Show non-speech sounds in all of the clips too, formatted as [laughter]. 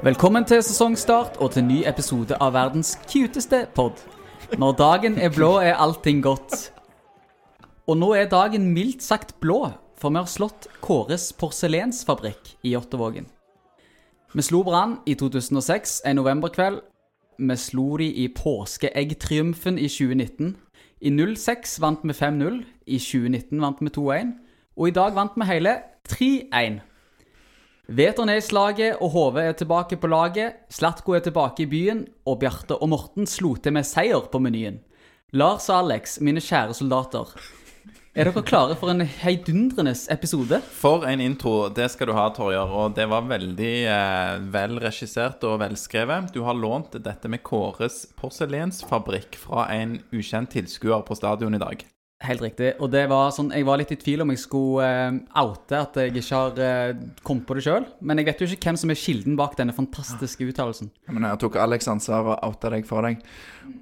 Velkommen til sesongstart og til ny episode av verdens cuteste pod. Når dagen er blå, er allting godt. Og nå er dagen mildt sagt blå, for vi har slått Kåres porselensfabrikk i Jåttåvågen. Vi slo Brann i 2006, en novemberkveld. Vi slo de i påskeeggtriumfen i 2019. I 06 vant vi 5-0. I 2019 vant vi 2-1. Og i dag vant vi hele 3-1. Veteren er i slaget, og HV er tilbake på laget. Slatko er tilbake i byen, og Bjarte og Morten slo til med seier på menyen. Lars og Alex, mine kjære soldater. Er dere klare for en heidundrende episode? For en intro. Det skal du ha, Torjer. Og det var veldig eh, vel og velskrevet. Du har lånt dette med Kåres porselensfabrikk fra en ukjent tilskuer på stadion i dag. Helt riktig. Og det var sånn, jeg var litt i tvil om jeg skulle uh, oute at jeg ikke har uh, kommet på det sjøl. Men jeg vet jo ikke hvem som er kilden bak denne fantastiske uttalelsen. Ja, Men jeg tok Alex ansvar og outa deg for deg.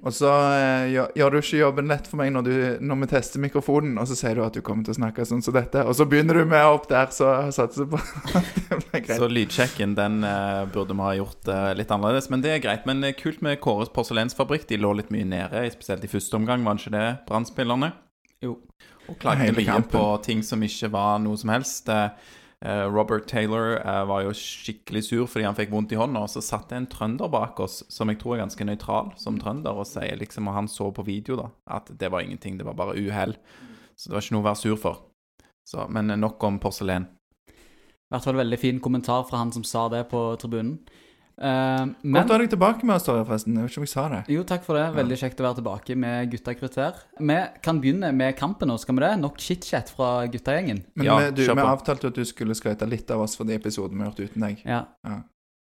Og så uh, gjør, gjør du ikke jobben lett for meg når, du, når vi tester mikrofonen, og så sier du at du kommer til å snakke sånn som dette, og så begynner du med opp der, så jeg satser på [laughs] at det blir greit. Så lydsjekken den uh, burde vi ha gjort litt annerledes, men det er greit. Men kult med Kåres porselensfabrikk. De lå litt mye nede, spesielt i første omgang, var det ikke det, Brann-spillerne? Jo. Og klagde mye på ting som ikke var noe som helst. Eh, eh, Robert Taylor eh, var jo skikkelig sur fordi han fikk vondt i hånda. Og så satt det en trønder bak oss som jeg tror er ganske nøytral som trønder, og sier liksom, og han så på video da, at det var ingenting, det var bare uhell. Så det var ikke noe å være sur for. Så, men nok om porselen. I hvert fall veldig fin kommentar fra han som sa det på tribunen. Eh, Godt å ha deg tilbake med oss, forresten. Jeg vet ikke om jeg sa det. Jo, takk for det. Veldig kjekt å være tilbake med Gutta krutt. Vi kan begynne med kampen nå, skal vi det? Nok chit-chat fra guttagjengen. Men Ja, vi, du, vi avtalte at du skulle skryte litt av oss for de episodene vi har gjort uten deg. Ja.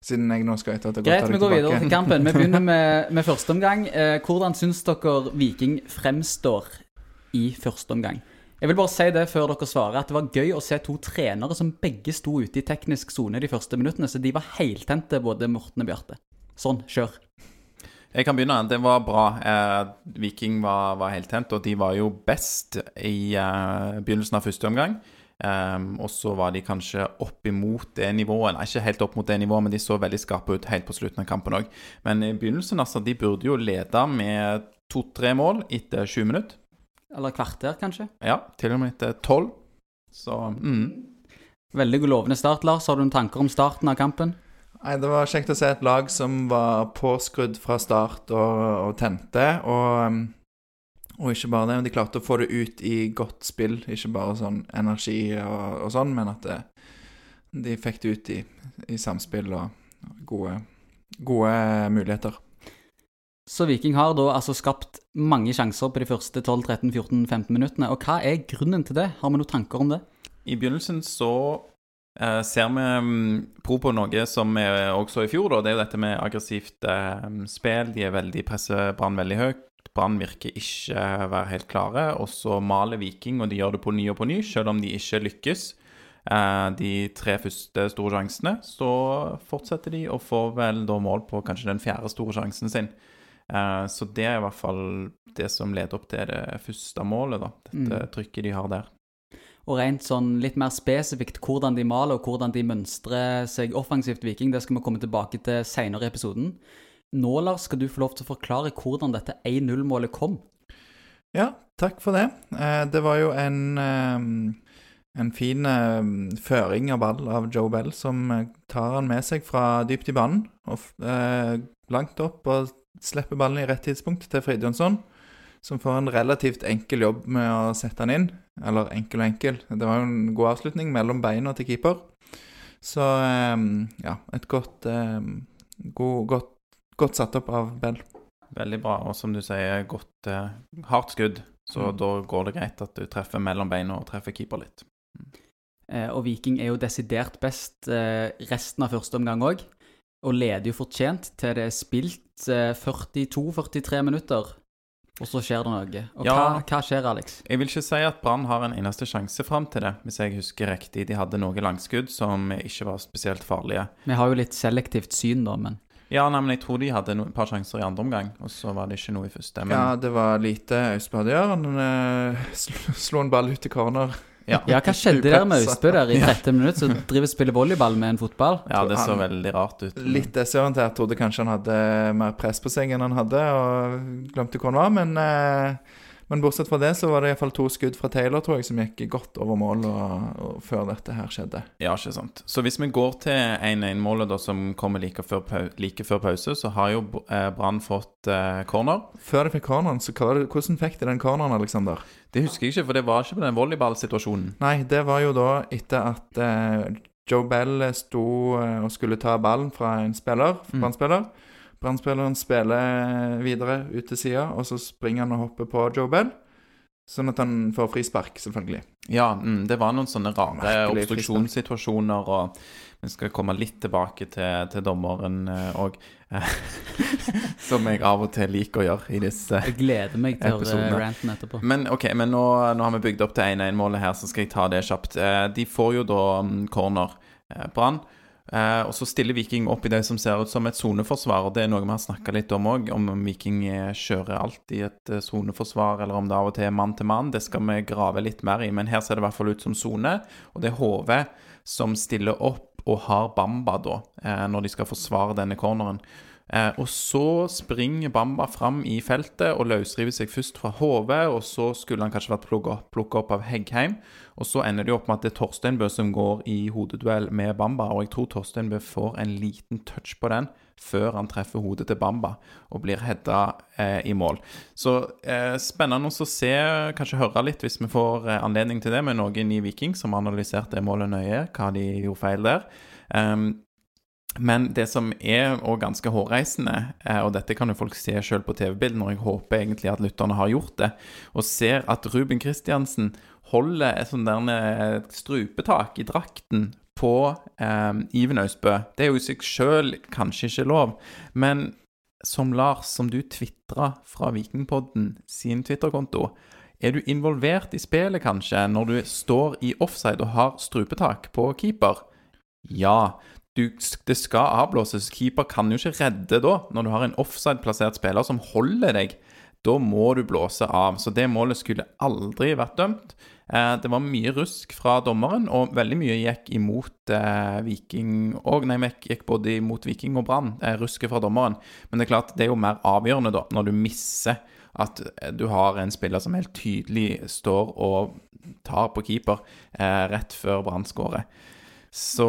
Siden jeg nå skryter at det er Greit, vi går videre til kampen. Vi begynner [laughs] med, med første omgang. Eh, hvordan syns dere Viking fremstår i første omgang? Jeg vil bare si det før dere svarer, at det var gøy å se to trenere som begge sto ute i teknisk sone de første minuttene, så de var heltente, både Morten og Bjarte. Sånn, kjør. Jeg kan begynne. Det var bra. Eh, Viking var, var heltent, og de var jo best i eh, begynnelsen av første omgang. Eh, og så var de kanskje opp imot det nivået. Nei, ikke helt opp mot det nivået, men de så veldig skarpe ut helt på slutten av kampen òg. Men i begynnelsen, altså, de burde jo lede med to-tre mål etter 20 minutter. Eller kvarter, kanskje. Ja, til og med etter tolv. Så mm. Veldig lovende start, Lars. Har du noen tanker om starten av kampen? Nei, Det var kjekt å se et lag som var påskrudd fra start og, og tente. Og, um, og ikke bare det, men de klarte å få det ut i godt spill. Ikke bare sånn energi og, og sånn, men at det, de fikk det ut i, i samspill og gode, gode muligheter. Så Viking har da altså skapt mange sjanser på de første 12-13-14-15 minuttene. Og hva er grunnen til det? Har vi noen tanker om det? I begynnelsen så eh, ser vi pro på noe som vi også så i fjor. Da. Det er jo dette med aggressivt eh, spill. De er veldig presser Brann veldig høyt. Brann virker ikke være helt klare. Og så maler Viking, og de gjør det på ny og på ny, selv om de ikke lykkes. Eh, de tre første store sjansene, så fortsetter de og får vel da mål på kanskje den fjerde store sjansen sin. Eh, så det er i hvert fall det som leder opp til det første målet, da. Dette trykket de har der. Og rent sånn litt mer spesifikt hvordan de maler og hvordan de mønstrer seg offensivt Viking, det skal vi komme tilbake til senere i episoden. Nå, Lars, skal du få lov til å forklare hvordan dette 1-0-målet kom. Ja, takk for det. Eh, det var jo en, eh, en fin føring av ball av Joe Bell, som tar han med seg fra dypt i banen og eh, langt opp og slipper ballen i rett tidspunkt til Fridtjonsson, som får en relativt enkel jobb med å sette han inn. Eller enkel og enkel. Det var jo en god avslutning mellom beina til keeper. Så eh, ja, et godt, eh, god, godt, godt satt opp av Bell. Veldig bra, og som du sier, godt eh, hardt skudd. Så Mm. da går det greit at du treffer mellom beina og treffer keeper litt. Eh, og Viking er jo desidert best eh, resten av første omgang òg. Og leder jo fortjent til det er spilt eh, 42-43 minutter. Og så skjer det noe. Og Ja. hva, hva skjer, Alex? Jeg vil ikke si at Brann har en eneste sjanse fram til det, hvis jeg husker riktig. De hadde noen langskudd som ikke var spesielt farlige. Vi har jo litt selektivt syn, da, men Ja, nei, men jeg tror de hadde no- et par sjanser i andre omgang, og så var det ikke noe i første. Men Ja, det var lite Austbad gjør. Han eh, slo en ball ut i corner Ja. Hva skjedde der med Austbø der i 30 minutter? Så driver og spiller volleyball med en fotball? ja, det så veldig rart ut. Litt desorientert. Trodde kanskje han hadde mer press på seg enn han hadde, og glemte hvor han var. Men, eh, men bortsett fra det så var det iallfall to skudd fra Taylor, tror jeg, som gikk godt over mål og, og før dette her skjedde. Ja, ikke sant. Så hvis vi går til 1-1-målet da, som kommer like før, like før pause, så har jo eh, Brann fått eh, corner. Før de fikk corneren, så hvordan fikk de den corneren, Alexander? Det husker jeg ikke, for det var ikke på den volleyballsituasjonen. Nei, det var jo da etter at eh, Joe Bell sto eh, og skulle ta ballen fra en spiller, Mm. Brann-spiller. Brann-spilleren spiller videre ut til sida, og så springer han og hopper på Joe Bell. Sånn at han får frispark, selvfølgelig. Ja, mm, det var noen sånne rare Merkelig obstruksjonssituasjoner, og vi skal komme litt tilbake til, til dommeren òg. [laughs] som jeg av og til liker å gjøre i disse Jeg gleder meg til Episodene. ranten etterpå. Men ok, men nå, nå har vi bygd opp til 1-1-målet her, så skal jeg ta det kjapt. Eh, De får jo da mm, corner, eh, Brann. Eh, og så stiller Viking opp i det som ser ut som et soneforsvar. Det er noe vi har snakka litt om òg, om Viking eh, kjører alltid et eh, soneforsvar, eller om det av og til er mann til mann. Det skal vi grave litt mer i. Men her ser det i hvert fall ut som sone. Og det er HV som stiller opp og har Bamba da, eh, når de skal forsvare denne corneren. Eh, og så springer Bamba fram i feltet og løsriver seg først fra hodet, og så skulle han kanskje vært plukka opp av Heggheim. Og så ender det jo opp med at det er Torsteinbø som går i hodeduell med Bamba, og jeg tror Torsteinbø får en liten touch på den før han treffer hodet til Bamba og blir hedda eh, i mål. Så eh, spennende å se, kanskje høre litt hvis vi får eh, anledning til det med noen i Viking som har analysert det målet nøye, hva de gjorde feil der. Um, men det som er også ganske hårreisende, eh, og dette kan jo folk se selv på TV-bildene, og jeg håper egentlig at lytterne har gjort det, og ser at Ruben Kristiansen holder et sånt der eh, strupetak i drakten på eh, Iven Austbø. Det er jo i seg selv kanskje ikke lov, men som Lars, som du tvitra fra Vikingpodden sin Twitter-konto, er du involvert i spillet kanskje når du står i offside og har strupetak på keeper? Ja, du, det skal avblåses. Keeper kan jo ikke redde da, når du har en offside-plassert spiller som holder deg. Da må du blåse av. Så det målet skulle aldri vært dømt. Eh, det var mye rusk fra dommeren, og veldig mye gikk imot eh, Viking og Nei, gikk både imot Viking og Brann, eh, rusket fra dommeren. Men det er klart, det er jo mer avgjørende da, når du misser at eh, du har en spiller som helt tydelig står og tar på keeper eh, rett før Brann skårer. Så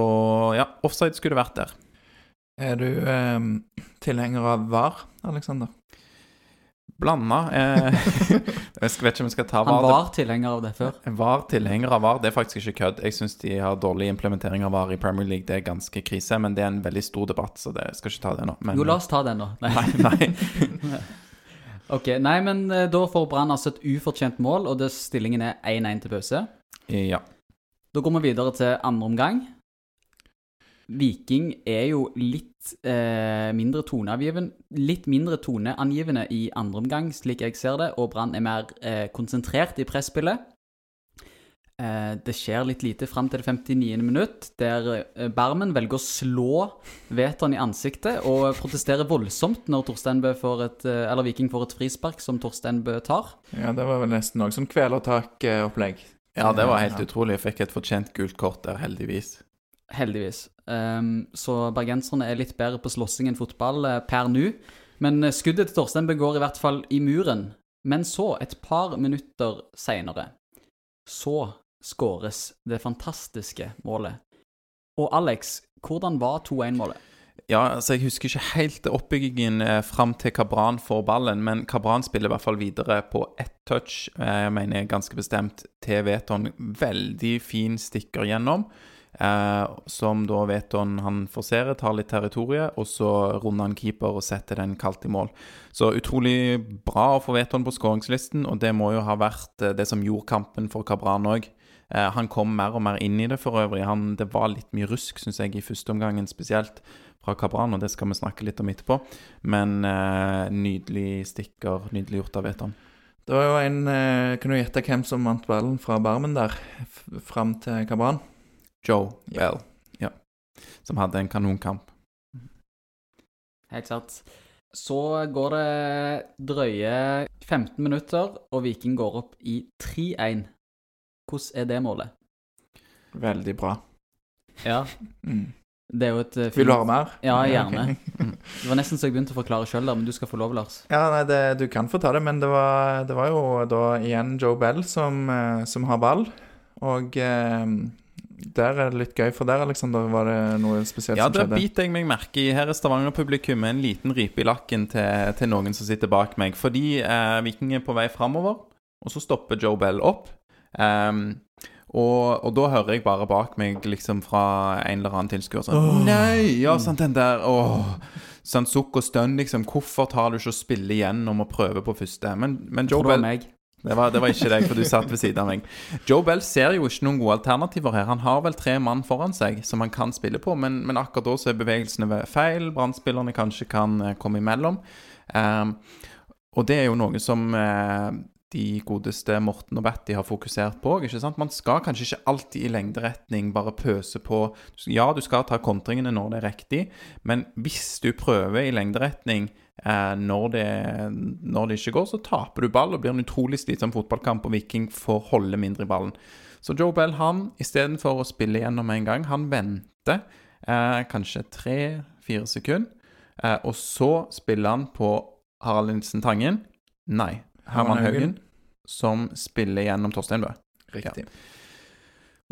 ja, offside skulle vært der. Er du eh, tilhenger av VAR, Alexander? Blanda. Eh, [laughs] jeg vet ikke om jeg skal ta VAR. Han VAR. tilhenger av det før. VAR tilhenger av VAR, det er faktisk ikke kødd. Jeg syns de har dårlig implementering av VAR i Premier League. Det er ganske krise, men det er en veldig stor debatt, så det jeg skal ikke ta det nå. Men, Jo, la oss ta den, nå. Nei. Nei, nei. [laughs] Ok, nei, men eh, da får Brann altså et ufortjent mål, og det stillingen er 1-1 til pause. Ja. Da går vi videre til andre omgang. Viking er jo litt eh, mindre toneavgiven, litt mindre toneangivende i andre omgang, slik jeg ser det, og Brann er mer eh, konsentrert i presspillet. Eh, det skjer litt lite fram til det 59. minutt, der eh, Barmen velger å slå Veton i ansiktet og protesterer voldsomt når får et, eh, Viking får et frispark som Torsteinbø tar. Ja, det var vel nesten noe som kvelertak-opplegg. Ja, det var helt utrolig. Jeg fikk et fortjent gult kort der, heldigvis. Heldigvis. Um, så bergenserne er litt bedre på slåssing enn fotball eh, per nå. Men eh, skuddet til Torstein begår i hvert fall i muren. Men så, et par minutter seinere, så skåres det fantastiske målet. Og Alex, hvordan var 2-1-målet? Ja, altså Jeg husker ikke helt oppbyggingen eh, fram til Kabran får ballen, men Kabran spiller i hvert fall videre på ett touch, eh, jeg mener ganske bestemt, til Veton. Veldig fin stikker gjennom. Eh, som da Veton han forserer, tar litt territoriet, og så runder han keeper og setter den kaldt i mål. Så utrolig bra å få Veton på skåringslisten, og det må jo ha vært eh, det som gjorde kampen for Kabran òg. Eh, han kom mer og mer inn i det for øvrig. Han, det var litt mye rusk, syns jeg, i første omgangen spesielt fra Kabran, og det skal vi snakke litt om etterpå. Men eh, nydelig stikker, nydelig gjort av Veton. Det var jo en eh, Kan du gjette hvem som vant ballen fra Barmen der, fram til Kabran? Joe Ja. Bell, ja. Som hadde en kanonkamp. Helt sant. Så går det drøye 15 minutter, og Viking går opp i 3-1. Hvordan er det målet? Veldig bra. Ja, Mm. Det er jo et fint... Vil du ha mer? Ja, gjerne. Okay. Det var nesten så jeg begynte å forklare sjøl, men du skal få lov, Lars. Ja, nei, det, du kan få ta det, men det var, det var jo da igjen Joe Bell som, eh, som har ball. Og eh, der er det litt gøy, for der, Alexander, var det noe spesielt Ja, som det skjedde. biter jeg meg merke i. Her er Stavanger-publikum en liten ripe i lakken til, til noen som sitter bak meg. Fordi eh, Viking er på vei framover, og så stopper Joe Bell opp. Ehm, og, og da hører jeg bare bak meg liksom fra en eller annen tilskuer sånn oh. Nei! Ja, sant, den der Åh. Sånn sukk og stønn, liksom. Hvorfor tar du ikke å spille igjennom og prøve på første? Men, men Joe Bell det var, det var ikke deg, for du satt ved siden av meg. Joe Bell ser jo ikke noen gode alternativer her. Han har vel tre mann foran seg som han kan spille på, men, men akkurat da så er bevegelsene feil. Brannspillerne kanskje kan eh, komme imellom. Um, og det er jo noe som eh, de godeste Morten og Batty har fokusert på. ikke sant? Man skal kanskje ikke alltid i lengderetning bare pøse på Ja, du skal ta kontringene når det er riktig, men hvis du prøver i lengderetning eh, når, det, når det ikke går, så taper du ball og blir en utrolig slitsom fotballkamp, og Viking får holde mindre i ballen. Så Joe Bell, han istedenfor å spille gjennom en gang, han venter eh, kanskje tre-fire sekunder, eh, og så spiller han på Harald Nilsen Tangen. Nei. Herman Haugen, som spiller gjennom Torstein Bø. Riktig.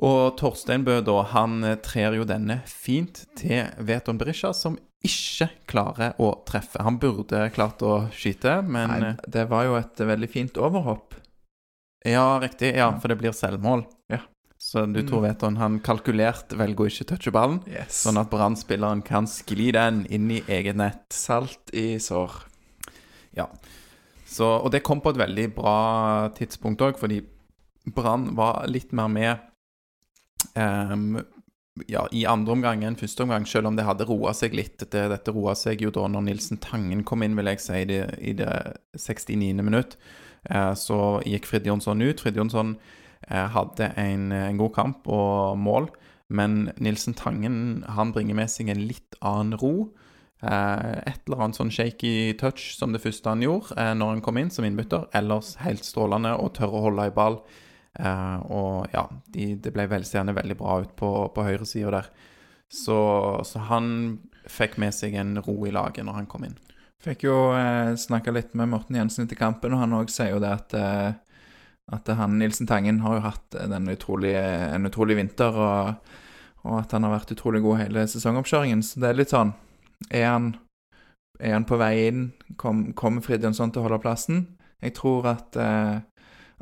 Og Torstein Bø, da, han eh, trer jo denne fint til Veton Berisha, som ikke klarer å treffe. Han burde klart å skyte, men Nei, eh, det var jo et veldig fint overhopp. Ja, riktig. Ja, for det blir selvmål. Ja. Så du Mm. tror Veton han kalkulert velger å ikke touche ballen, Yes. sånn at Brann-spilleren kan skli den inn i eget nett. Salt i sår. Så, og det kom på et veldig bra tidspunkt òg, fordi Brann var litt mer med um, ja, i andre omgang enn første omgang, selv om det hadde roa seg litt. Dette, dette roa seg jo da når Nilsen Tangen kom inn, vil jeg si, i det, i det 69. minutt. Eh, så gikk Frid Jonsson ut. Frid Jonsson eh, hadde en, en god kamp og mål, men Nilsen Tangen han bringer med seg en litt annen ro. Eh, et eller annet sånn shaky touch som det første han gjorde eh, når han kom inn som innbytter. Ellers helt strålende og tør å holde i ball. Eh, og ja, de, det ble velseende veldig bra ut på, på høyresida der. Så, så han fikk med seg en ro i laget når han kom inn. Fikk jo eh, snakka litt med Morten Jensen etter kampen, og han òg sier jo det at at han Nilsen Tangen har jo hatt utrolige, en utrolig vinter, og, og at han har vært utrolig god hele sesongoppkjøringen. Så det er litt sånn Er han, er han på vei inn? Kom, kommer Fridtjonsson til å holde plassen? Jeg tror at, eh,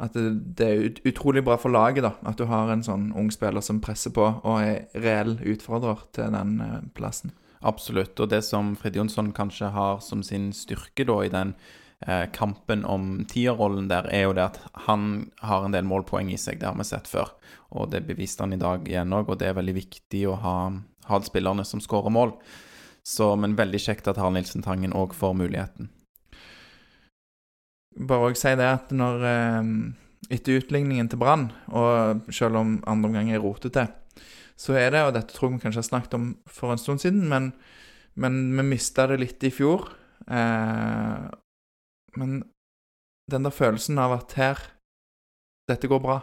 at det, det er ut, utrolig bra for laget, da. At du har en sånn ung spiller som presser på, og er reell utfordrer til den eh, plassen. Absolutt. Og det som Frid Jonsson kanskje har som sin styrke da i den eh, kampen om tierrollen der, er jo det at han har en del målpoeng i seg. Det har vi sett før. Og det beviste han i dag igjen òg, og det er veldig viktig å ha, ha spillerne som skårer mål. Så, men veldig kjekt at Harald Nilsen Tangen òg får muligheten. Bare òg si det at når eh, Etter utligningen til Brann, og selv om andre omgang er rotete, så er det, og dette tror jeg vi kanskje har snakket om for en stund siden, men, men vi mista det litt i fjor. Eh, men den der følelsen av at her Dette går bra.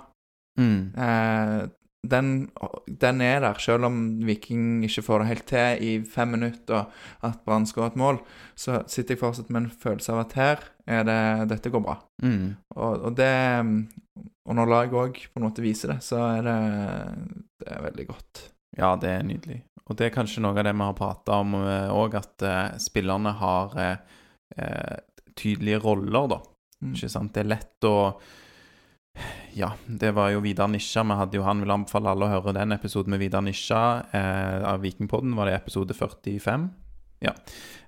Mm. Eh, den, den er der, selv om Viking ikke får det helt til i fem minutter, at Brann skårer et mål, så sitter jeg fortsatt med en følelse av at her er det Dette går bra. Mm. Og, og det Og når laget òg på en måte viser det, så er det, det er veldig godt. Ja, det er nydelig. Og det er kanskje noe av det vi har prata om òg, at uh, spillerne har eh, eh, tydelige roller, da. Mm. Ikke sant? Det er lett å Ja, det var jo Vidar Nisja. Vi hadde jo Han vil anbefale alle å høre den episoden med Vidar Nisja eh, av Vikingpodden. Var det episode 45? Ja.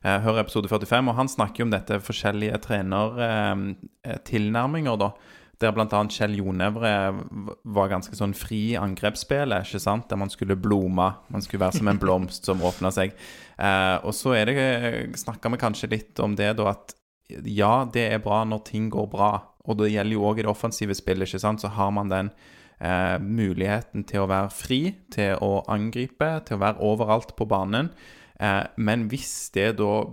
Eh, hør episode 45. Og han snakker jo om dette forskjellige trenertilnærminger, da. Der bl.a. Kjell Jonevre var ganske sånn fri i angrepsspillet, ikke sant? Der man skulle blome. Man skulle være som en blomst som åpna seg. Eh, og så er det snakka vi kanskje litt om det, da, at ja, det er bra når ting går bra. Og det gjelder jo òg i det offensive spillet, ikke sant. Så har man den eh, muligheten til å være fri, til å angripe, til å være overalt på banen. Eh, men hvis det da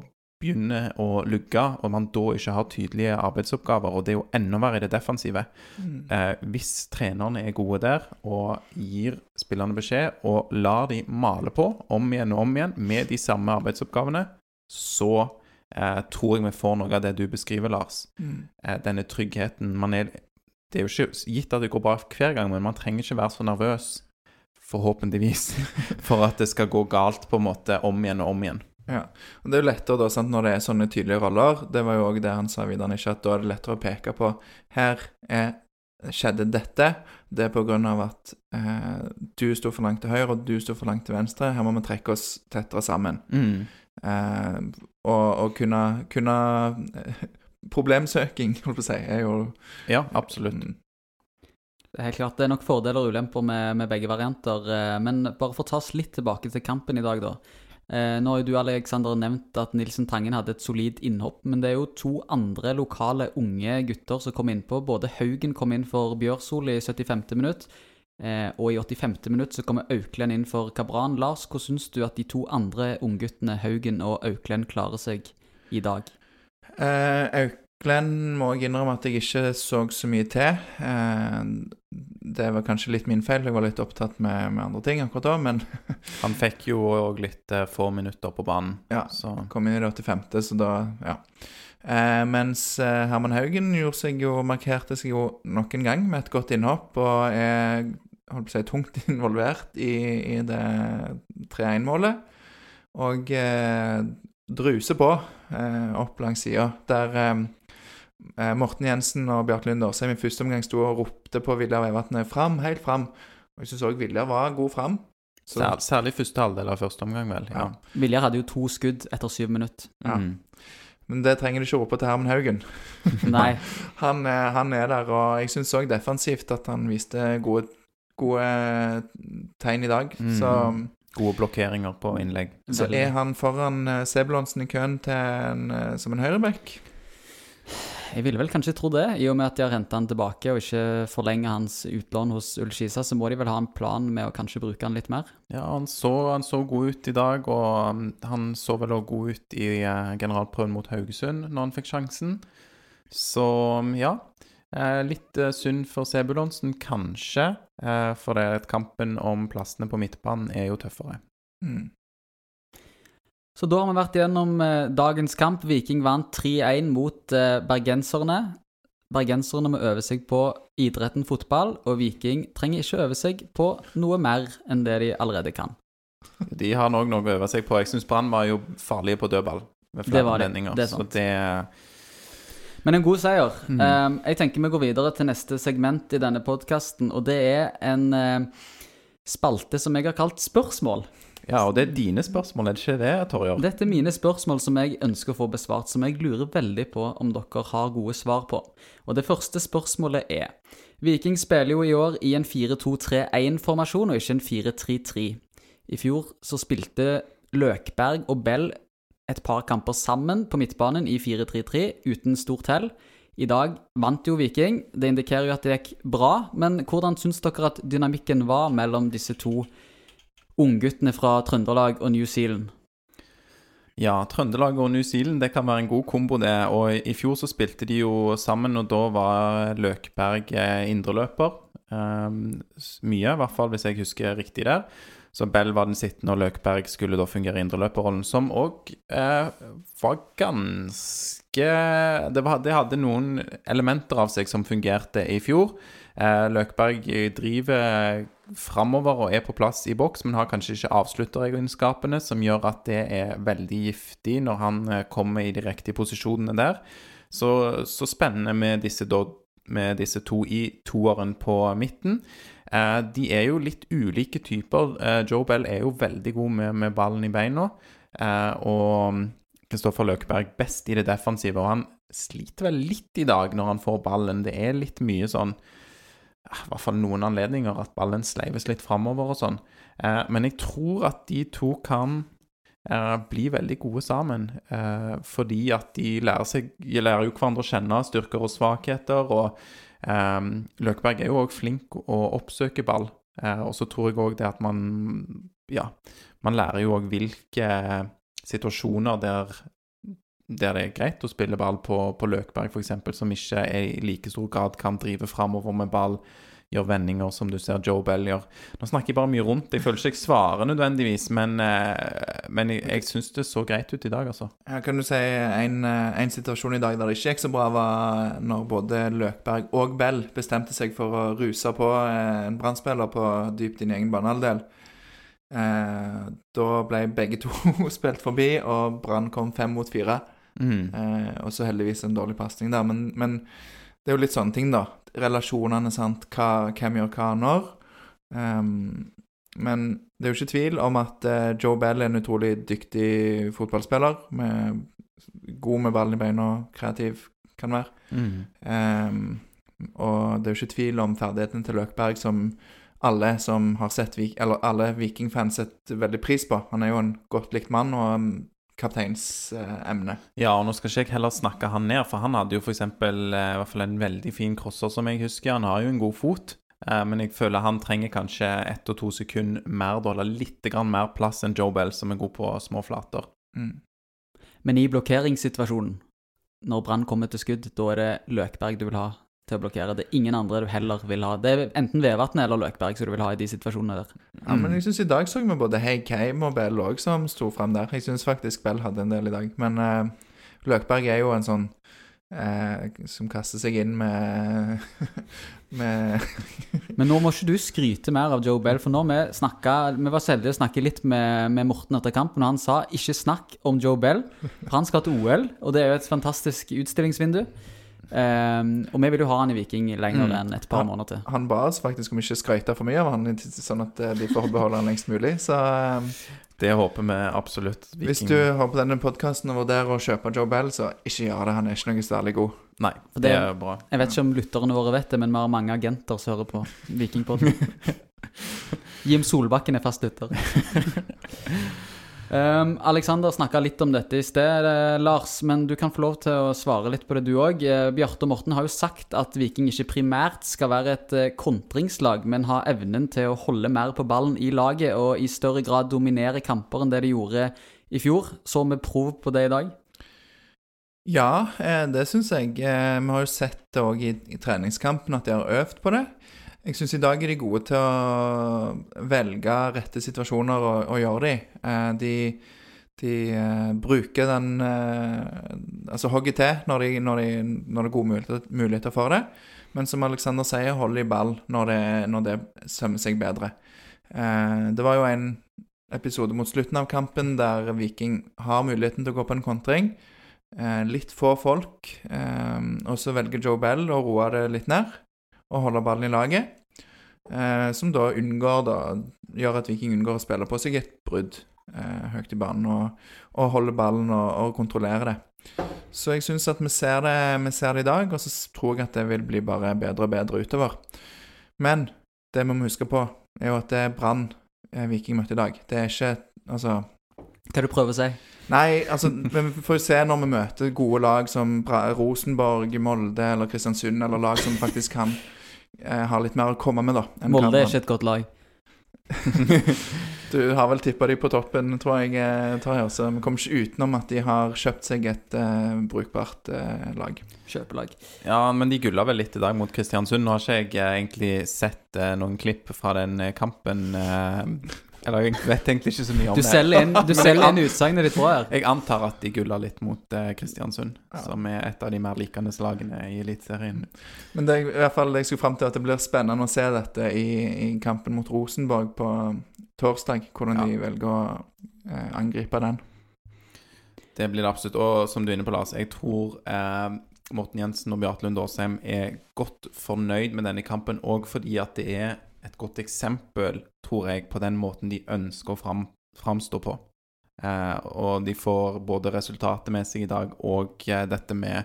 begynner å lugge, og man da ikke har tydelige arbeidsoppgaver, og det er jo enda verre i det defensive eh, Hvis trenerne er gode der og gir spillerne beskjed og lar de male på om igjen og om igjen med de samme arbeidsoppgavene, så eh, tror jeg vi får noe av det du beskriver, Lars. Eh, denne tryggheten man er, Det er jo ikke gitt at det går bra hver gang, men man trenger ikke være så nervøs, forhåpentligvis, [laughs] for at det skal gå galt på en måte om igjen og om igjen. Ja, og Det er jo lettere da, sant, når det er sånne tydelige roller. Det var jo òg det han sa videre, ikke at da er det lettere å peke på her er, skjedde dette. Det er på grunn av at eh, du sto for langt til høyre, og du sto for langt til venstre. Her må vi trekke oss tettere sammen. Eh, og, og kunne, kunne eh, Problemsøking, holdt på å si, er jo Ja, absolutt. mm, Det er helt klart, det er nok fordeler og ulemper med, med begge varianter. eh, Men bare for å ta oss litt tilbake til kampen i dag, da. Eh, Nå har jo du, Alexander, nevnt at Nilsen Tangen hadde et solid innhopp. Men det er jo to andre lokale unge gutter som kom innpå. Både Haugen kom inn for Bjørsol i 75. minutt. Eh, Og i 85. minutt så kommer Auklend inn for Kabran. Lars, hvordan syns du at de to andre ungguttene, Haugen og Auklend, klarer seg i dag? Eh, Auklend må jeg innrømme at jeg ikke så så mye til. Eh, det var kanskje litt min feil, jeg var litt opptatt med, med andre ting akkurat da, men [laughs] Han fikk jo òg litt eh, få minutter på banen, ja, så kom inn i det 85., så da Ja. Eh, mens eh, Herman Haugen gjorde seg jo, markerte seg jo nok en gang med et godt innhopp, og er holdt på å si, tungt [laughs] involvert i, i det 3-1-målet. Og eh, druser på eh, opp langs sida, der eh, eh, Morten Jensen og Bjarte Lund Årsheim i første omgang sto og ropte på Viljar Vevatnet fram, helt fram. Og jeg syns òg Viljar var god fram. Så, sær, Særlig første halvdel av første omgang, vel. Ja. Ja. Viljar hadde jo to skudd etter syv minutter. Ja. Mm. Men det trenger du ikke rope til Herman Haugen. Nei. [laughs] Han, er- han er der, og jeg syns òg defensivt at han viste gode, gode tegn i dag. Mm. Så, Gode blokkeringer på innlegg. så er han foran uh, Sebulonsen i køen til en, eh, som en høyreback. Jeg ville vel kanskje tro det, i og med at de har henta han tilbake og ikke forlenger hans utlån hos Ullskisa, så må de vel ha en plan med å kanskje bruke han litt mer. Ja, han så, han så god ut i dag, og um, han så vel også god ut i eh, generalprøven mot Haugesund når han fikk sjansen. Så um, ja. Eh, litt eh, synd for Sebulonsen, kanskje, eh, for det kampen om plassene på midtbanen er jo tøffere. Mm. Så da har vi vært gjennom dagens kamp. Viking vant 3-1 mot bergenserne. Bergenserne må øve seg på idretten fotball, og Viking trenger ikke øve seg på noe mer enn det de allerede kan. [laughs] De har nok noe å øve seg på. Jeg syns Brann var jo farlige på dødball ved Det flere var det, anledninger. Det sant. Så det Men en god seier. Mm. Eh, jeg tenker vi går videre til neste segment i denne podkasten, og det er en eh, spalte som jeg har kalt Spørsmål. Ja, og det er dine spørsmål, er det ikke det, Torjer? Dette er mine spørsmål som jeg ønsker å få besvart, som jeg lurer veldig på om dere har gode svar på. Og det første spørsmålet er Viking spiller jo i år i en 4-2-3-1-formasjon, og ikke en 4-3-3. I fjor så spilte Løkberg og Bell et par kamper sammen på midtbanen i 4-3-3 uten stort hell. I dag vant jo Viking. Det indikerer jo at det gikk bra, men hvordan syns dere at dynamikken var mellom disse to ungguttene fra Trøndelag og New Zealand? Ja, Trøndelag og New Zealand det kan være en god kombo, det. Og i fjor så spilte de jo sammen, og da var Løkberg eh, indreløper. Um, mye, i hvert fall hvis jeg husker riktig der. Så Bell var den sittende, og Løkberg skulle da fungere i indreløperrollen, som òg eh, var ganske det, var, det hadde noen elementer av seg som fungerte i fjor. Eh, Løkberg driver framover og er på plass i boks, men har kanskje ikke avslutteregenskapene, som gjør at det er veldig giftig når han eh, kommer i de riktige posisjonene der. Så, så spennende med disse, da, med disse to i toeren på midten. Eh, de er jo litt ulike typer. Eh, Joe Bell er jo veldig god med, med ballen i beina, eh, og Kristoffer Løkberg best i det defensive. Og han sliter vel litt i dag når han får ballen. Det er litt mye sånn i hvert fall noen anledninger at ballen sleives litt framover og sånn. Men jeg tror at de to kan bli veldig gode sammen. Fordi at de lærer seg De lærer jo hverandre å kjenne, styrker og svakheter. Og eh, Løkberg er jo òg flink å oppsøke ball. Uh, og så tror jeg òg det at man Ja, man lærer jo òg hvilke situasjoner der der det er greit å spille ball på, på Løkberg, f.eks., som ikke er i like stor grad kan drive framover med ball, gjøre vendinger som du ser Joe Bell gjør. Nå snakker jeg bare mye rundt. Jeg føler ikke jeg svarer nødvendigvis, men, eh, men jeg, jeg syns det så greit ut i dag, altså. Ja, kan du si en, eh, en situasjon i dag der det ikke gikk så bra, var når både Løkberg og Bell bestemte seg for å ruse på eh, en brannspiller på dypt inn i egen banehalvdel. Eh, da ble begge to [laughs] spilt forbi, og Brann kom fem mot fire. Mm. Eh, og så heldigvis en dårlig pasning der. Men, men det er jo litt sånne ting, da. Relasjonene, sant. Hva, hvem gjør hva når. Um, men det er jo ikke tvil om at uh, Joe Bell er en utrolig dyktig fotballspiller. Med, god med ballen i beina, kreativ kan være. Mm. Um, og det er jo ikke tvil om ferdighetene til Løkberg, som alle som har sett eller alle Viking-fans setter veldig pris på. Han er jo en godt likt mann og kapteinsemne. Ja, og nå skal ikke jeg heller snakke han ned, for han hadde jo eksempel eh, hvert fall en veldig fin crosser, som jeg husker. Han har jo en god fot, eh, men jeg føler han trenger kanskje ett og to sekunder mer, da, eller litt grann mer plass enn Joe Bell, som er god på små flater. mm. Men i blokkeringssituasjonen, når Brann kommer til skudd, da er det Løkberg du vil ha til å blokkere. Det er ingen andre du heller vil ha. Det er enten Vevatnet eller Løkberg som du vil ha i de situasjonene der. Ja, men jeg syns i dag så vi både Hey Keim og Bell òg som sto frem der. Jeg syns faktisk Bell hadde en del i dag. Men uh, Løkberg er jo en sånn uh, som kaster seg inn med [laughs] Med [laughs] Men nå må ikke du skryte mer av Joe Bell, for nå vi snakket, vi var så heldige å snakke litt med, med Morten etter kampen, og han sa 'ikke snakk om Joe Bell', for han skal til OL, og det er jo et fantastisk utstillingsvindu. Ehm, og vi vil jo ha han i Viking lenger Mm. enn et par han, måneder til. Han ba oss faktisk om ikke skryte for mye av han, sånn at eh, de får beholde han lengst mulig. Så um, Det håper vi absolutt. hvis du har på denne podkasten og vurderer å kjøpe Joe Bell, så ikke gjør det. Han er ikke noe særlig god. Nei, For det det- er bra. Jeg vet ikke om lytterne våre vet det, men vi har mange agenter som hører på Vikingpodden. [laughs] Jim Solbakken er fast lytter. [laughs] Um, Alexander snakka litt om dette i sted, eh, Lars, men du kan få lov til å svare litt på det, du òg. Bjarte og Morten har jo sagt at Viking ikke primært skal være et eh, kontringslag, men ha evnen til å holde mer på ballen i laget og i større grad dominere kamper enn det de gjorde i fjor. Så vi prov på det i dag. Ja, eh, det syns jeg. Eh, Vi har jo sett det òg i, i treningskampen at de har øvd på det. Jeg syns i dag er de gode til å velge rette situasjoner og, og gjøre de. Eh, De, de eh, bruker den eh, Altså hogger til når, de, når, de, når det er gode muligheter, muligheter for det. Men som Alexander sier, holder de ball når det, når det sømmer seg bedre. Det var jo en episode mot slutten av kampen der Viking har muligheten til å gå på en kontring. Litt få folk, og så velger Joe Bell å roe det litt ned og holder ballen i laget. Eh, som da unngår da, gjør at Viking unngår å spille på seg et brudd eh, høyt i banen og, og holde ballen og, og kontrollere det. Så jeg syns at vi ser, det, vi ser det i dag, og så tror jeg at det vil bli bare bedre og bedre utover. Men det vi må huske på, er jo at det er Brann eh, Viking møtte i dag. Det er ikke Altså Hva du prøver å si? Nei, altså, vi får jo se når vi møter gode lag som Rosenborg, Molde eller Kristiansund, eller lag som faktisk kan eh, ha litt mer å komme med, da. enn Molde er ikke et godt lag. [laughs] Du har vel tippa de på toppen, tror jeg, eh, Tarjei, så vi kommer ikke utenom at de har kjøpt seg et eh, brukbart eh, lag. Kjøpelag. Ja, men de gulla vel litt i dag mot Kristiansund. Nå har ikke jeg egentlig sett eh, noen klipp fra den eh, kampen. Eller jeg vet egentlig ikke så mye om Du det. selger inn, du [laughs] selger inn utsagnet ditt bra her. Jeg antar at de gulla litt mot eh, Kristiansund, Ja. som er et av de mer likende lagene i Eliteserien. Men det er i hvert fall det jeg skulle fram til at det blir spennende å se dette i, i kampen mot Rosenborg på torsdag. Hvordan de velger å eh, angripe den. Det blir det absolutt. Og som du er inne på, Lars, jeg tror eh, Morten Jensen og Bjarte Lund Årsheim er godt fornøyd med denne kampen, òg fordi at det er et godt eksempel, tror jeg, på den måten de ønsker å fram, framstå på. Eh, og de får både resultatet med seg i dag og eh, dette med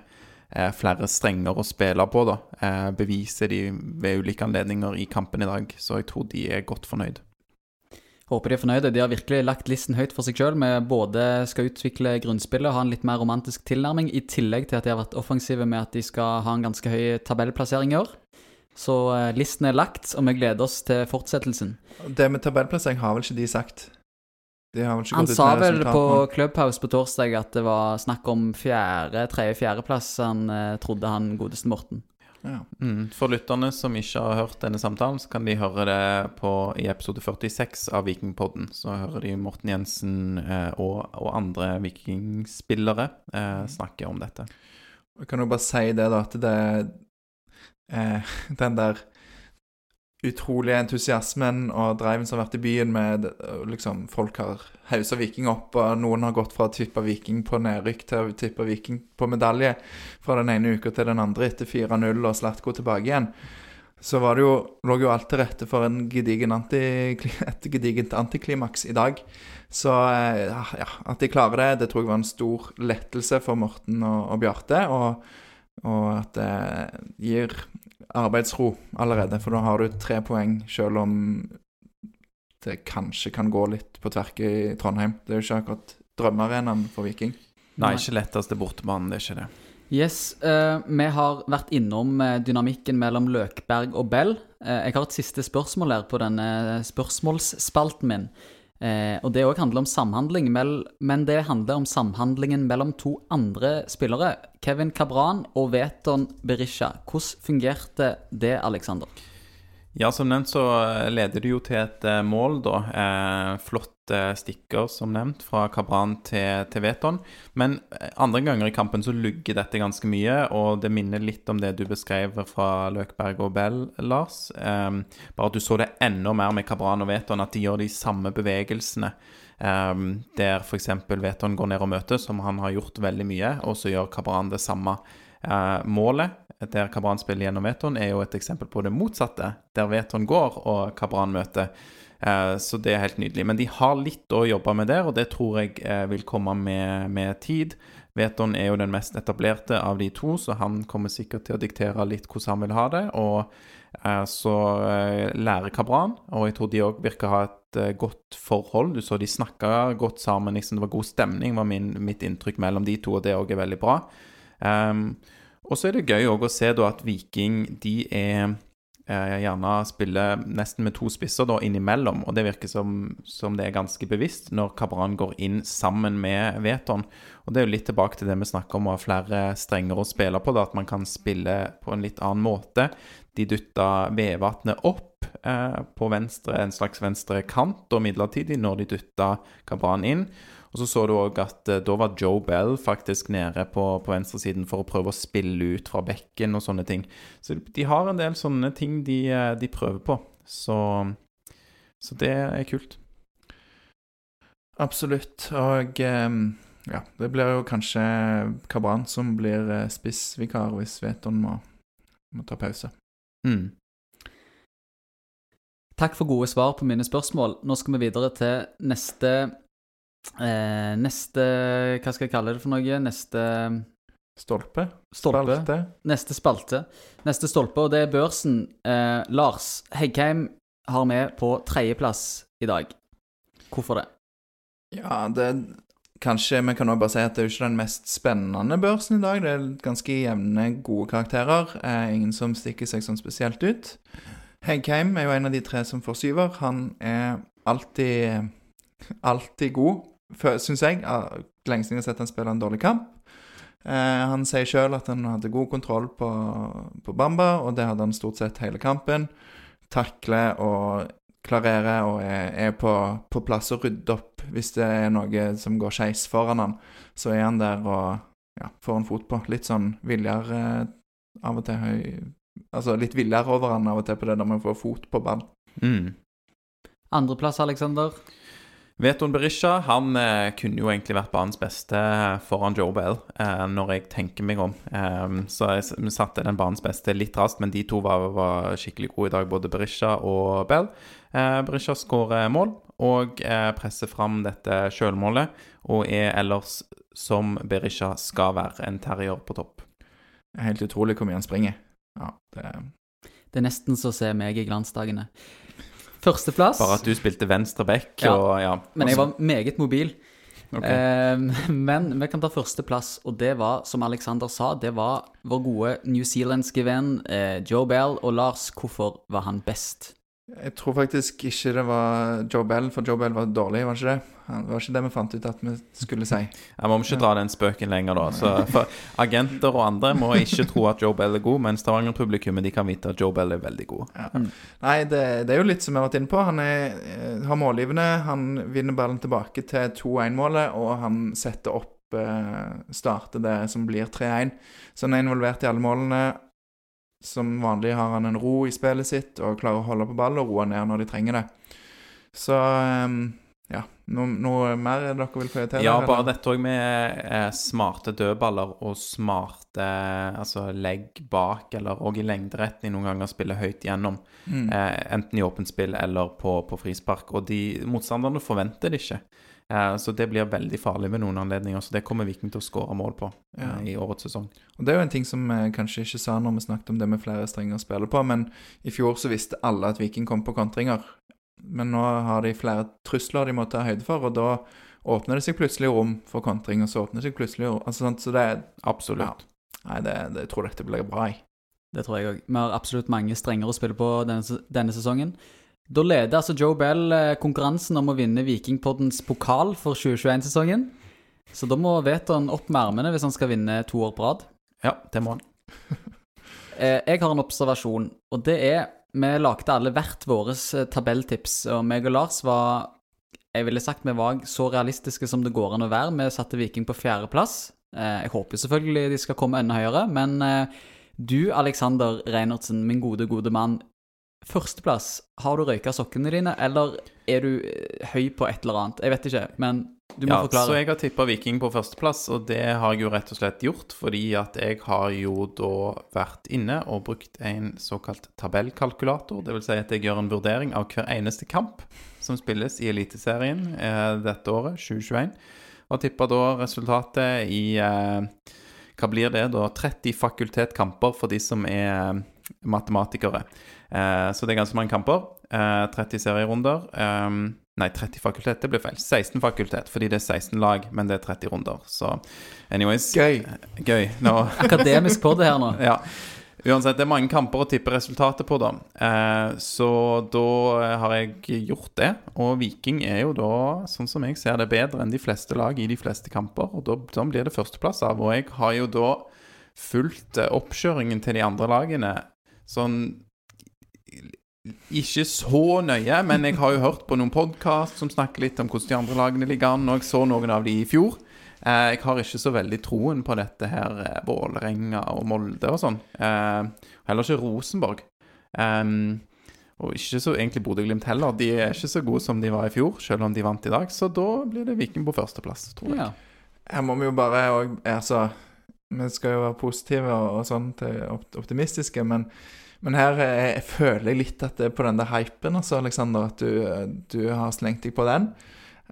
eh, flere strenger å spille på, da. Eh, beviser de ved ulike anledninger i kampen i dag, så jeg tror de er godt fornøyd. Håper de er fornøyde. De har virkelig lagt listen høyt for seg sjøl. Vi både skal utvikle grunnspillet og ha en litt mer romantisk tilnærming, i tillegg til at de har vært offensive med at de skal ha en ganske høy tabellplassering i år. Så eh, listen er lagt, og vi gleder oss til fortsettelsen. Det med tabellplassering har vel ikke de sagt? De har vel ikke Han gått ut sa vel på. Clubhouse på torsdag at det var snakk om fjerde, tredje-fjerdeplass han eh, trodde han godeste Morten. Ja. Mm. For lytterne som ikke har hørt denne samtalen, så kan de høre det på, i episode 46 av Vikingpodden. Så hører de Morten Jensen eh, og, og andre vikingspillere eh, snakke om dette. Jeg kan jo bare si det, da, at det eh, [laughs] Den der utrolige entusiasmen og driven som har vært i byen med eh, liksom Folk har hausa Viking opp, og noen har gått fra å tippe Viking på nedrykk til å tippe Viking på medalje fra den ene uka til den andre etter 4-0 og Slatko tilbake igjen. Så var det jo, lå jo alt til rette for en gedigen anti, [laughs] et gedigent antiklimaks i dag. Så eh, ja, at de klarer det, det tror jeg var en stor lettelse for Morten og, og Bjarte. Og, og at det gir arbeidsro allerede, for da har du tre poeng, selv om det kanskje kan gå litt på tverke i Trondheim. Det er jo ikke akkurat drømmearenaen for Viking. Nei, ikke letteste bortebanen, det er ikke det. Yes, uh, vi har vært innom eh, dynamikken mellom Løkberg og Bell. Uh, jeg har et siste spørsmål her på denne spørsmålsspalten min. Eh, og det òg handler om samhandling, men det handler om samhandlingen mellom to andre spillere. Kevin Cabran og Veton Berisha. Hvordan fungerte det, Alexander? Ja, som nevnt så leder det jo til et eh, mål, da. Eh, flott stikker, som nevnt, fra Kabran til, til Veton. Men eh, andre ganger i kampen så lugger dette ganske mye, og det minner litt om det du beskrev fra Løkberg og Bell, Lars. Um, bare at du så det enda mer med Kabran og Veton, at de gjør de samme bevegelsene. Um, der f.eks. Veton går ned og møter, som han har gjort veldig mye, og så gjør Kabran det samme. Uh, målet der Kabran spiller gjennom Veton, er jo et eksempel på det motsatte, der Veton går og Kabran møter. Eh, så det er helt nydelig. Men de har litt å jobbe med der, og det tror jeg eh, vil komme med, med tid. Veton er jo den mest etablerte av de to, så han kommer sikkert til å diktere litt hvordan han vil ha det. Og eh, så lærer Kabran, og jeg tror de òg virker å ha et godt forhold. Du så de snakka godt sammen, liksom, det var god stemning, var min, mitt inntrykk mellom de to, og det òg er veldig bra. Um, og så er det gøy å se da at Viking de er eh, gjerne spiller nesten med to spisser da innimellom, og det virker som, som det er ganske bevisst når Kabran går inn sammen med Veton. Og det er jo litt tilbake til det vi snakker om å ha flere strenger å spille på, da, at man kan spille på en litt annen måte. De dytta Vevatnet opp eh, på venstre, en slags venstre kant og midlertidig når de dytta Kabran inn. Og så så du òg at eh, da var Joe Bell faktisk nede på, på venstresiden for å prøve å spille ut fra bekken og sånne ting. Så de har en del sånne ting de, eh, de prøver på. Så, så det er kult. Absolutt. Og ehm, ja, det blir jo kanskje Kabran som blir eh, spissvikar hvis Veton må, må ta pause. Mm. Takk for gode svar på mine spørsmål. Nå skal vi videre til neste eh, Neste Hva skal jeg kalle det for noe? Neste Stolpe? stolpe. Spalte? Neste spalte. Neste stolpe, og det er børsen. Eh, Lars Heggheim har vi på tredjeplass i dag. Hvorfor det? Ja, det Kanskje vi kan også bare si at det er jo ikke den mest spennende børsen i dag. Det er ganske jevne, gode karakterer. Eh, ingen som stikker seg sånn spesielt ut. Heggheim er jo en av de tre som får syver. Han er alltid alltid god, syns jeg. Lenge siden jeg har sett han spille en dårlig kamp. Eh, han sier sjøl at han hadde god kontroll på, på Bamba, og det hadde han stort sett hele kampen. Takler og klarerer og er, er på, på plass og rydder opp hvis det er noe som går skeis foran han. Så er han der og ja, får en fot på. Litt sånn Viljar eh, av og til høy Altså litt villere over han av og til på det der med å få fot på ball. Mm. Andreplass, Alexander. Veton Berisha han eh, kunne jo egentlig vært banens beste foran Joe Bell, eh, når jeg tenker meg om. Eh, så jeg satte den banens beste litt raskt, men de to var, var skikkelig gode i dag, både Berisha og Bell. Eh, Berisha skårer mål og eh, presser fram dette sjølmålet, og er ellers, som Berisha skal være, en terrier på topp. Helt utrolig hvor mye han springer. Ja, det Det er nesten så å se meg i glansdagene. Førsteplass. Bare at du spilte venstre back, Ja, og ja. Men jeg var meget mobil. Okay. Eh, men vi kan ta førsteplass, og det var, som Alexander sa, det var vår gode newzealandske venn eh, Joe Bell. Og Lars, hvorfor var han best? Jeg tror faktisk ikke det var Joe Bell, for Joe Bell var dårlig, var ikke det? Det var ikke det vi fant ut at vi skulle si. Jeg må ikke dra den spøken lenger, da. Så for agenter og andre må ikke tro at Joe Bell er god, men Stavanger-publikummet de kan vite at Joe Bell er veldig god. Nei, det, det er jo litt som vi har vært inne på. Han er, eh, har målgivende, han vinner ballen tilbake til 2-1-målet, og han setter opp eh, Starter det som blir 3-1. Så han er involvert i alle målene. Som vanlig har han en ro i spillet sitt og klarer å holde på ball og roe ned når de trenger det. Så ja. Noe, noe mer dere vil prioritere? Ja, bare eller? dette òg med eh, smarte dødballer og smarte altså legg bak, eller òg i lengderetning noen ganger spille høyt gjennom. Mm. Eh, enten i åpent spill eller på, på frispark. Og de motstanderne forventer det ikke. Eh, så det blir veldig farlig ved noen anledninger. Så det kommer Viking til å skåre mål på eh, Ja. i årets sesong. Og Det er jo en ting som vi kanskje ikke sa når vi snakket om det med flere strenger å spille på, men i fjor så visste alle at Viking kom på kontringer. Men nå har de flere trusler de må ta høyde for, og da åpner det seg plutselig rom for kontring, og så åpner det seg plutselig rom altså, Så det er Absolutt. Nei, det, det, jeg tror dette blir bra, jeg. Det tror jeg òg. Vi har absolutt mange strenger å spille på denne, denne sesongen. Da leder altså Joe Bell eh, konkurransen om å vinne Vikingpoddens pokal for 2021-sesongen. Så da må Veton opp med armene hvis han skal vinne to år på rad. Ja, det må han. [laughs] Eh, Jeg har en observasjon, og det er Vi lagde alle hvert våres eh, tabelltips, og meg og Lars var Jeg ville sagt vi var så realistiske som det går an å være. Vi satte Viking på fjerdeplass. Eh, Jeg håper selvfølgelig de skal komme enda høyere, men eh, du, Alexander Reinertsen, min gode, gode mann. Førsteplass, har du røyka sokkene dine, eller er du eh, høy på et eller annet? Jeg vet ikke, men du må Ja, så jeg har tippa Viking på førsteplass, og det har jeg jo rett og slett gjort fordi at jeg har jo da vært inne og brukt en såkalt tabellkalkulator. Det vil si at jeg gjør en vurdering av hver eneste kamp som spilles i Eliteserien eh, dette året, 2021, og tippa da resultatet i eh, Hva blir det, da? 30 fakultetkamper for de som er matematikere. Eh, så det er ganske mange kamper. Eh, 30 serierunder. Eh, Nei, 30 fakultet, det blir feil. 16 fakultet, fordi det er 16 lag, men det er 30 runder. Så anyways Gøy. Gøy. Nå, [laughs] Akademisk på det her nå. ja. Uansett, det er mange kamper å tippe resultatet på, da. Eh, så da har jeg gjort det. Og Viking er jo da, sånn som jeg ser det, bedre enn de fleste lag i de fleste kamper. Og da, da blir det førsteplass av. Og jeg har jo da fulgt eh, oppkjøringen til de andre lagene sånn ikke så nøye, men jeg har jo hørt på noen podkast som snakker litt om hvordan de andre lagene ligger an, og jeg så noen av de i fjor. Eh, jeg har ikke så veldig troen på dette her eh, Vålerenga og Molde og sånn. Eh, heller ikke Rosenborg. Og ikke så egentlig Bodø-Glimt heller. De er ikke så gode som de var i fjor, selv om de vant i dag. Så da blir det Viking på førsteplass, tror jeg. Ja. Her må vi jo bare òg Altså, vi skal jo være positive og, og sånn til optimistiske, men, men her eh, jeg føler jeg litt at det er på den der hypen, altså, Alexander, at du, du har slengt deg på den.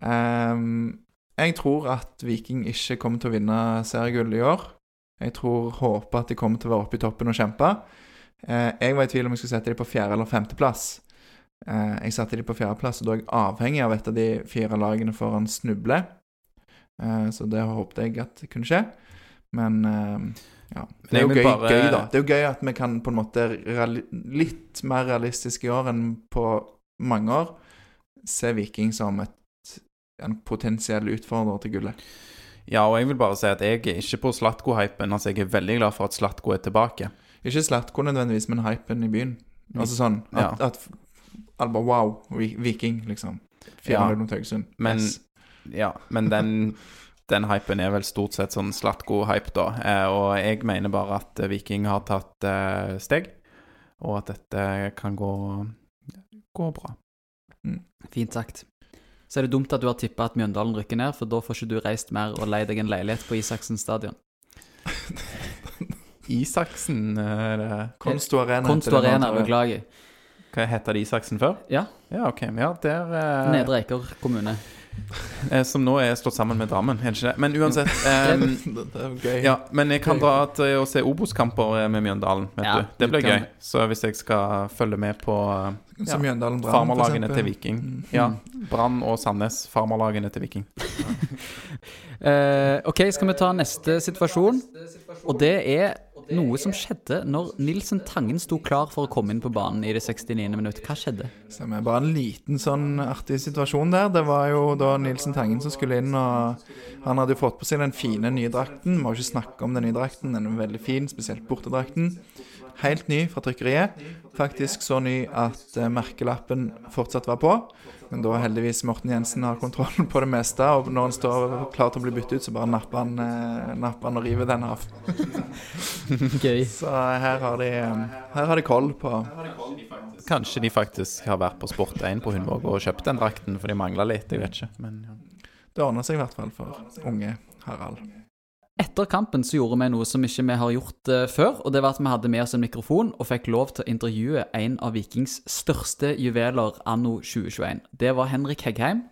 Um, jeg tror at Viking ikke kommer til å vinne seriegull i år. Jeg tror, håper at de kommer til å være oppe i toppen og kjempe. Uh, jeg var i tvil om jeg skulle sette dem på fjerde- eller femteplass. Uh, jeg satte dem på fjerdeplass, og da er jeg avhengig av et av de fire lagene foran snuble. Uh, så det håpet jeg at kunne skje. Men eh, ja. Det er jo gøy, bare- gøy, da. Det er jo gøy at vi kan på en måte litt mer realistisk i år enn på mange år se Viking som et, en potensiell utfordrer til gullet. Ja, og jeg vil bare si at jeg er ikke på Slatko-hypen. Altså, jeg er veldig glad for at Slatko er tilbake. Ikke Slatko nødvendigvis, men hypen i byen. Altså sånn at, Ja. at Wow, Viking, liksom. 400 Ja. mot Haugesund. Men, Yes. ja, men den, [laughs] den hypen er vel stort sett sånn Slatko-hype, da. Eh, og jeg mener bare at eh, Viking har tatt eh, steg, og at dette kan gå, gå bra. Fint sagt. Så er det dumt at du har tippa at Mjøndalen rykker ned, for da får ikke du reist mer og leid deg en leilighet på Isaksen stadion. [laughs] Isaksen er det Konsto Arena. Konsto Arena, beklager. Hva heter det Isaksen før? Ja. Ja, OK. Ja, der eh, Nedre Eiker kommune. eh, Som nå er slått sammen med Drammen, er det ikke det? Men uansett eh, det, [laughs] det er jo gøy. Ja, men jeg kan dra til å se Obos-kamper eh, med Mjøndalen, vet Ja, du. Det du blir kan gøy. Så hvis jeg skal følge med på eh, Som ja, Mjøndalen Brann, for farmerlagene eksempel. til Viking. Mm. Ja, Brann og Sandnes, farmerlagene til Viking. [laughs] Eh, ok, skal vi ta neste situasjon? Og det er noe som skjedde når Nilsen Tangen sto klar for å komme inn på banen i det 69. minutt. Hva skjedde? Stemmer. Bare en liten sånn artig situasjon der. Det var jo da Nilsen Tangen som skulle inn, og han hadde jo fått på seg den fine nye drakten. Må jo ikke snakke om den nye drakten, den er veldig fin, spesielt bortedrakten. Helt ny fra trykkeriet. Faktisk så ny at eh, merkelappen fortsatt var på. Men da heldigvis Morten Jensen har kontroll på det meste, og når han står klar til å bli byttet ut, så bare napper han, eh, napper han og river den av. [laughs] Gøy. Så her har de, eh, her har de koll på Kanskje de faktisk har vært på Sport1 på Hundvåg og kjøpt den drakten, for de mangla litt. Jeg vet ikke. Men ja. Det ordner seg i hvert fall for unge Harald. Etter kampen så gjorde vi noe som ikke vi har gjort eh, før, og det var at vi hadde med oss en mikrofon og fikk lov til å intervjue en av Vikings største juveler anno 2021. Det var Henrik Heggheim.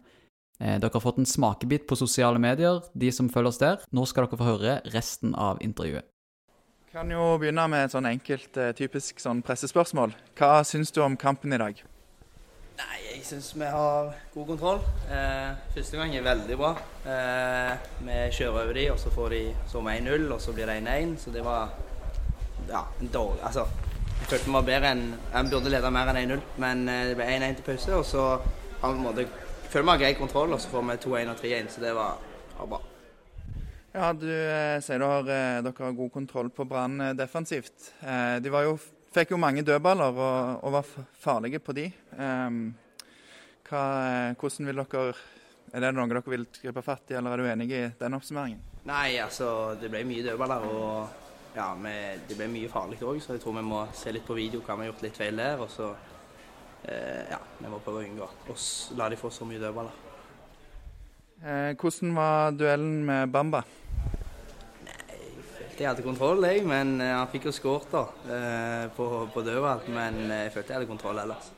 Eh, dere har fått en smakebit på sosiale medier, de som følger oss der. Nå skal dere få høre resten av intervjuet. Kan jo begynne med et sånn enkelt, eh, typisk sånn pressespørsmål. Hva syns du om kampen i dag? Nei, jeg syns vi har god kontroll. Eh, første gang er veldig bra. Eh, vi kjører over de, og så får de som 1-0, og så blir det 1-1. Så det var ja, en dårlig Altså, jeg følte vi var bedre enn Jeg burde lede mer enn 1-0, men eh, det ble 1-1 til pause, og så har vi en måte føler vi har grei kontroll, og så får vi 2-1 og 3-1, så det var, var bra. Ja, du eh, sier du har, eh, dere har god kontroll på Brann eh, defensivt. De var jo, fikk jo mange dødballer og, og var farlige på de. Um, hva, hvordan vil dere Er det noe dere vil gripe fatt i, eller er du enig i den oppsummeringen? Nei, altså, det ble mye dødballer, og ja, vi, det ble mye farlig òg, så jeg tror vi må se litt på video hva vi har gjort litt feil der, og så eh, ja, vi må prøve å unngå å la de få så mye dødballer. Eh, hvordan var duellen med Bamba? Jeg hadde kontroll, jeg, men eh, han fikk jo skåret da, eh, på, på dødball, men eh, jeg følte jeg hadde kontroll ellers.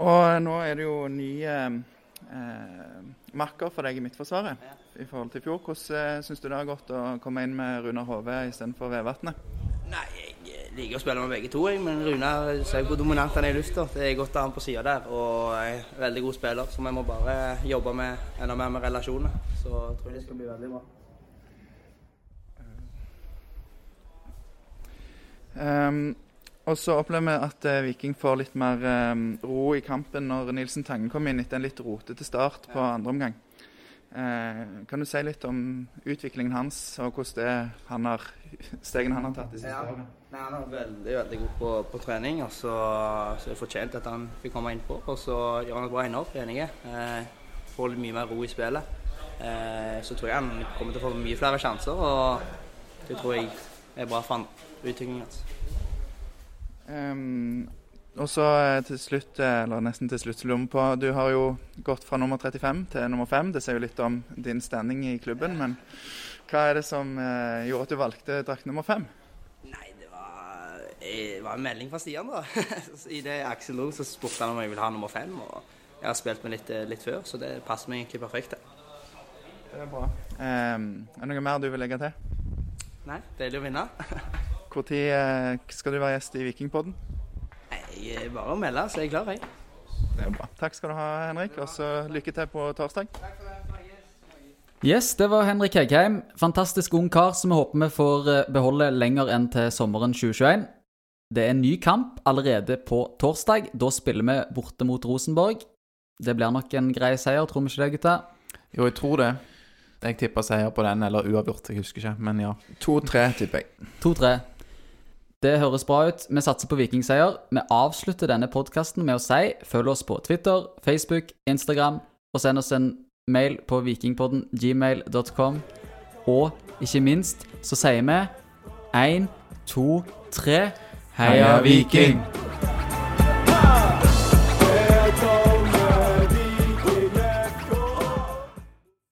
Og nå er det jo nye eh, makker for deg i Midtforsvaret i forhold til i fjor. Hvordan eh, syns du det har gått å komme inn med Runar Hove istedenfor Vevatnet? Nei, jeg liker å spille med begge to, jeg, men Runar ser hvor dominant han er i lufta. Det er godt å ha han på sida der, og er en veldig god spiller, så vi må bare jobbe med enda mer med relasjoner. Så jeg tror det skal bli veldig bra. Um, og så opplever vi at eh, Viking får litt mer um, ro i kampen når Nilsen Tangen kom inn etter en litt rotete start på andre omgang. Eh, kan du si litt om utviklingen hans og hvordan det han har, [laughs] stegene han har tatt de siste Ja. årene? Nei, han er veldig veldig god på, på trening, og så, så er det fortjent at han fikk komme innpå. Og så gjør han et bra innhopp, enig. Eh, får litt mye mer ro i spillet. Eh, så tror jeg han kommer til å få mye flere sjanser, og det tror jeg er bra for han, utviklingen hans. Um, og så eh, til slutt, eh, eller nesten til slutt, så lurer vi på Du har jo gått fra nummer 35 til nummer 5. Det sier jo litt om din standing i klubben, men hva er det som eh, gjorde at du valgte drakt nummer 5? Nei, det var, det var en melding fra Stian, da. [laughs] I det Aksel lo, så spurte han om jeg ville ha nummer 5. Og jeg har spilt med litt, litt før, så det passer meg egentlig perfekt. det. Det er bra. Um, er det noe mer du vil legge til? Nei, deilig å vinne. [laughs] Når skal du være gjest i Vikingpodden? Nei, bare å melde, så er jeg klar, jeg. Det er bra. Takk skal du ha, Henrik. Og så lykke til på torsdag. Yes, det var Henrik Heggheim. Fantastisk ung kar som vi håper vi får eh, beholde lenger enn til sommeren 2021. Det er en ny kamp allerede på torsdag. Da spiller vi borte mot Rosenborg. Det blir nok en grei seier, tror vi ikke det, gutta? Jo, jeg tror det. Jeg tipper seier på den, eller uavgjort. Jeg husker ikke, men ja. 2-3, tipper jeg. 2-3. Det høres bra ut. Vi satser på vikingseier. Vi avslutter denne podkasten med å si følg oss på Twitter, Facebook, Instagram, og send oss en mail på vikingpodden gmail.com. Og ikke minst så sier vi én, to, tre Heia Viking!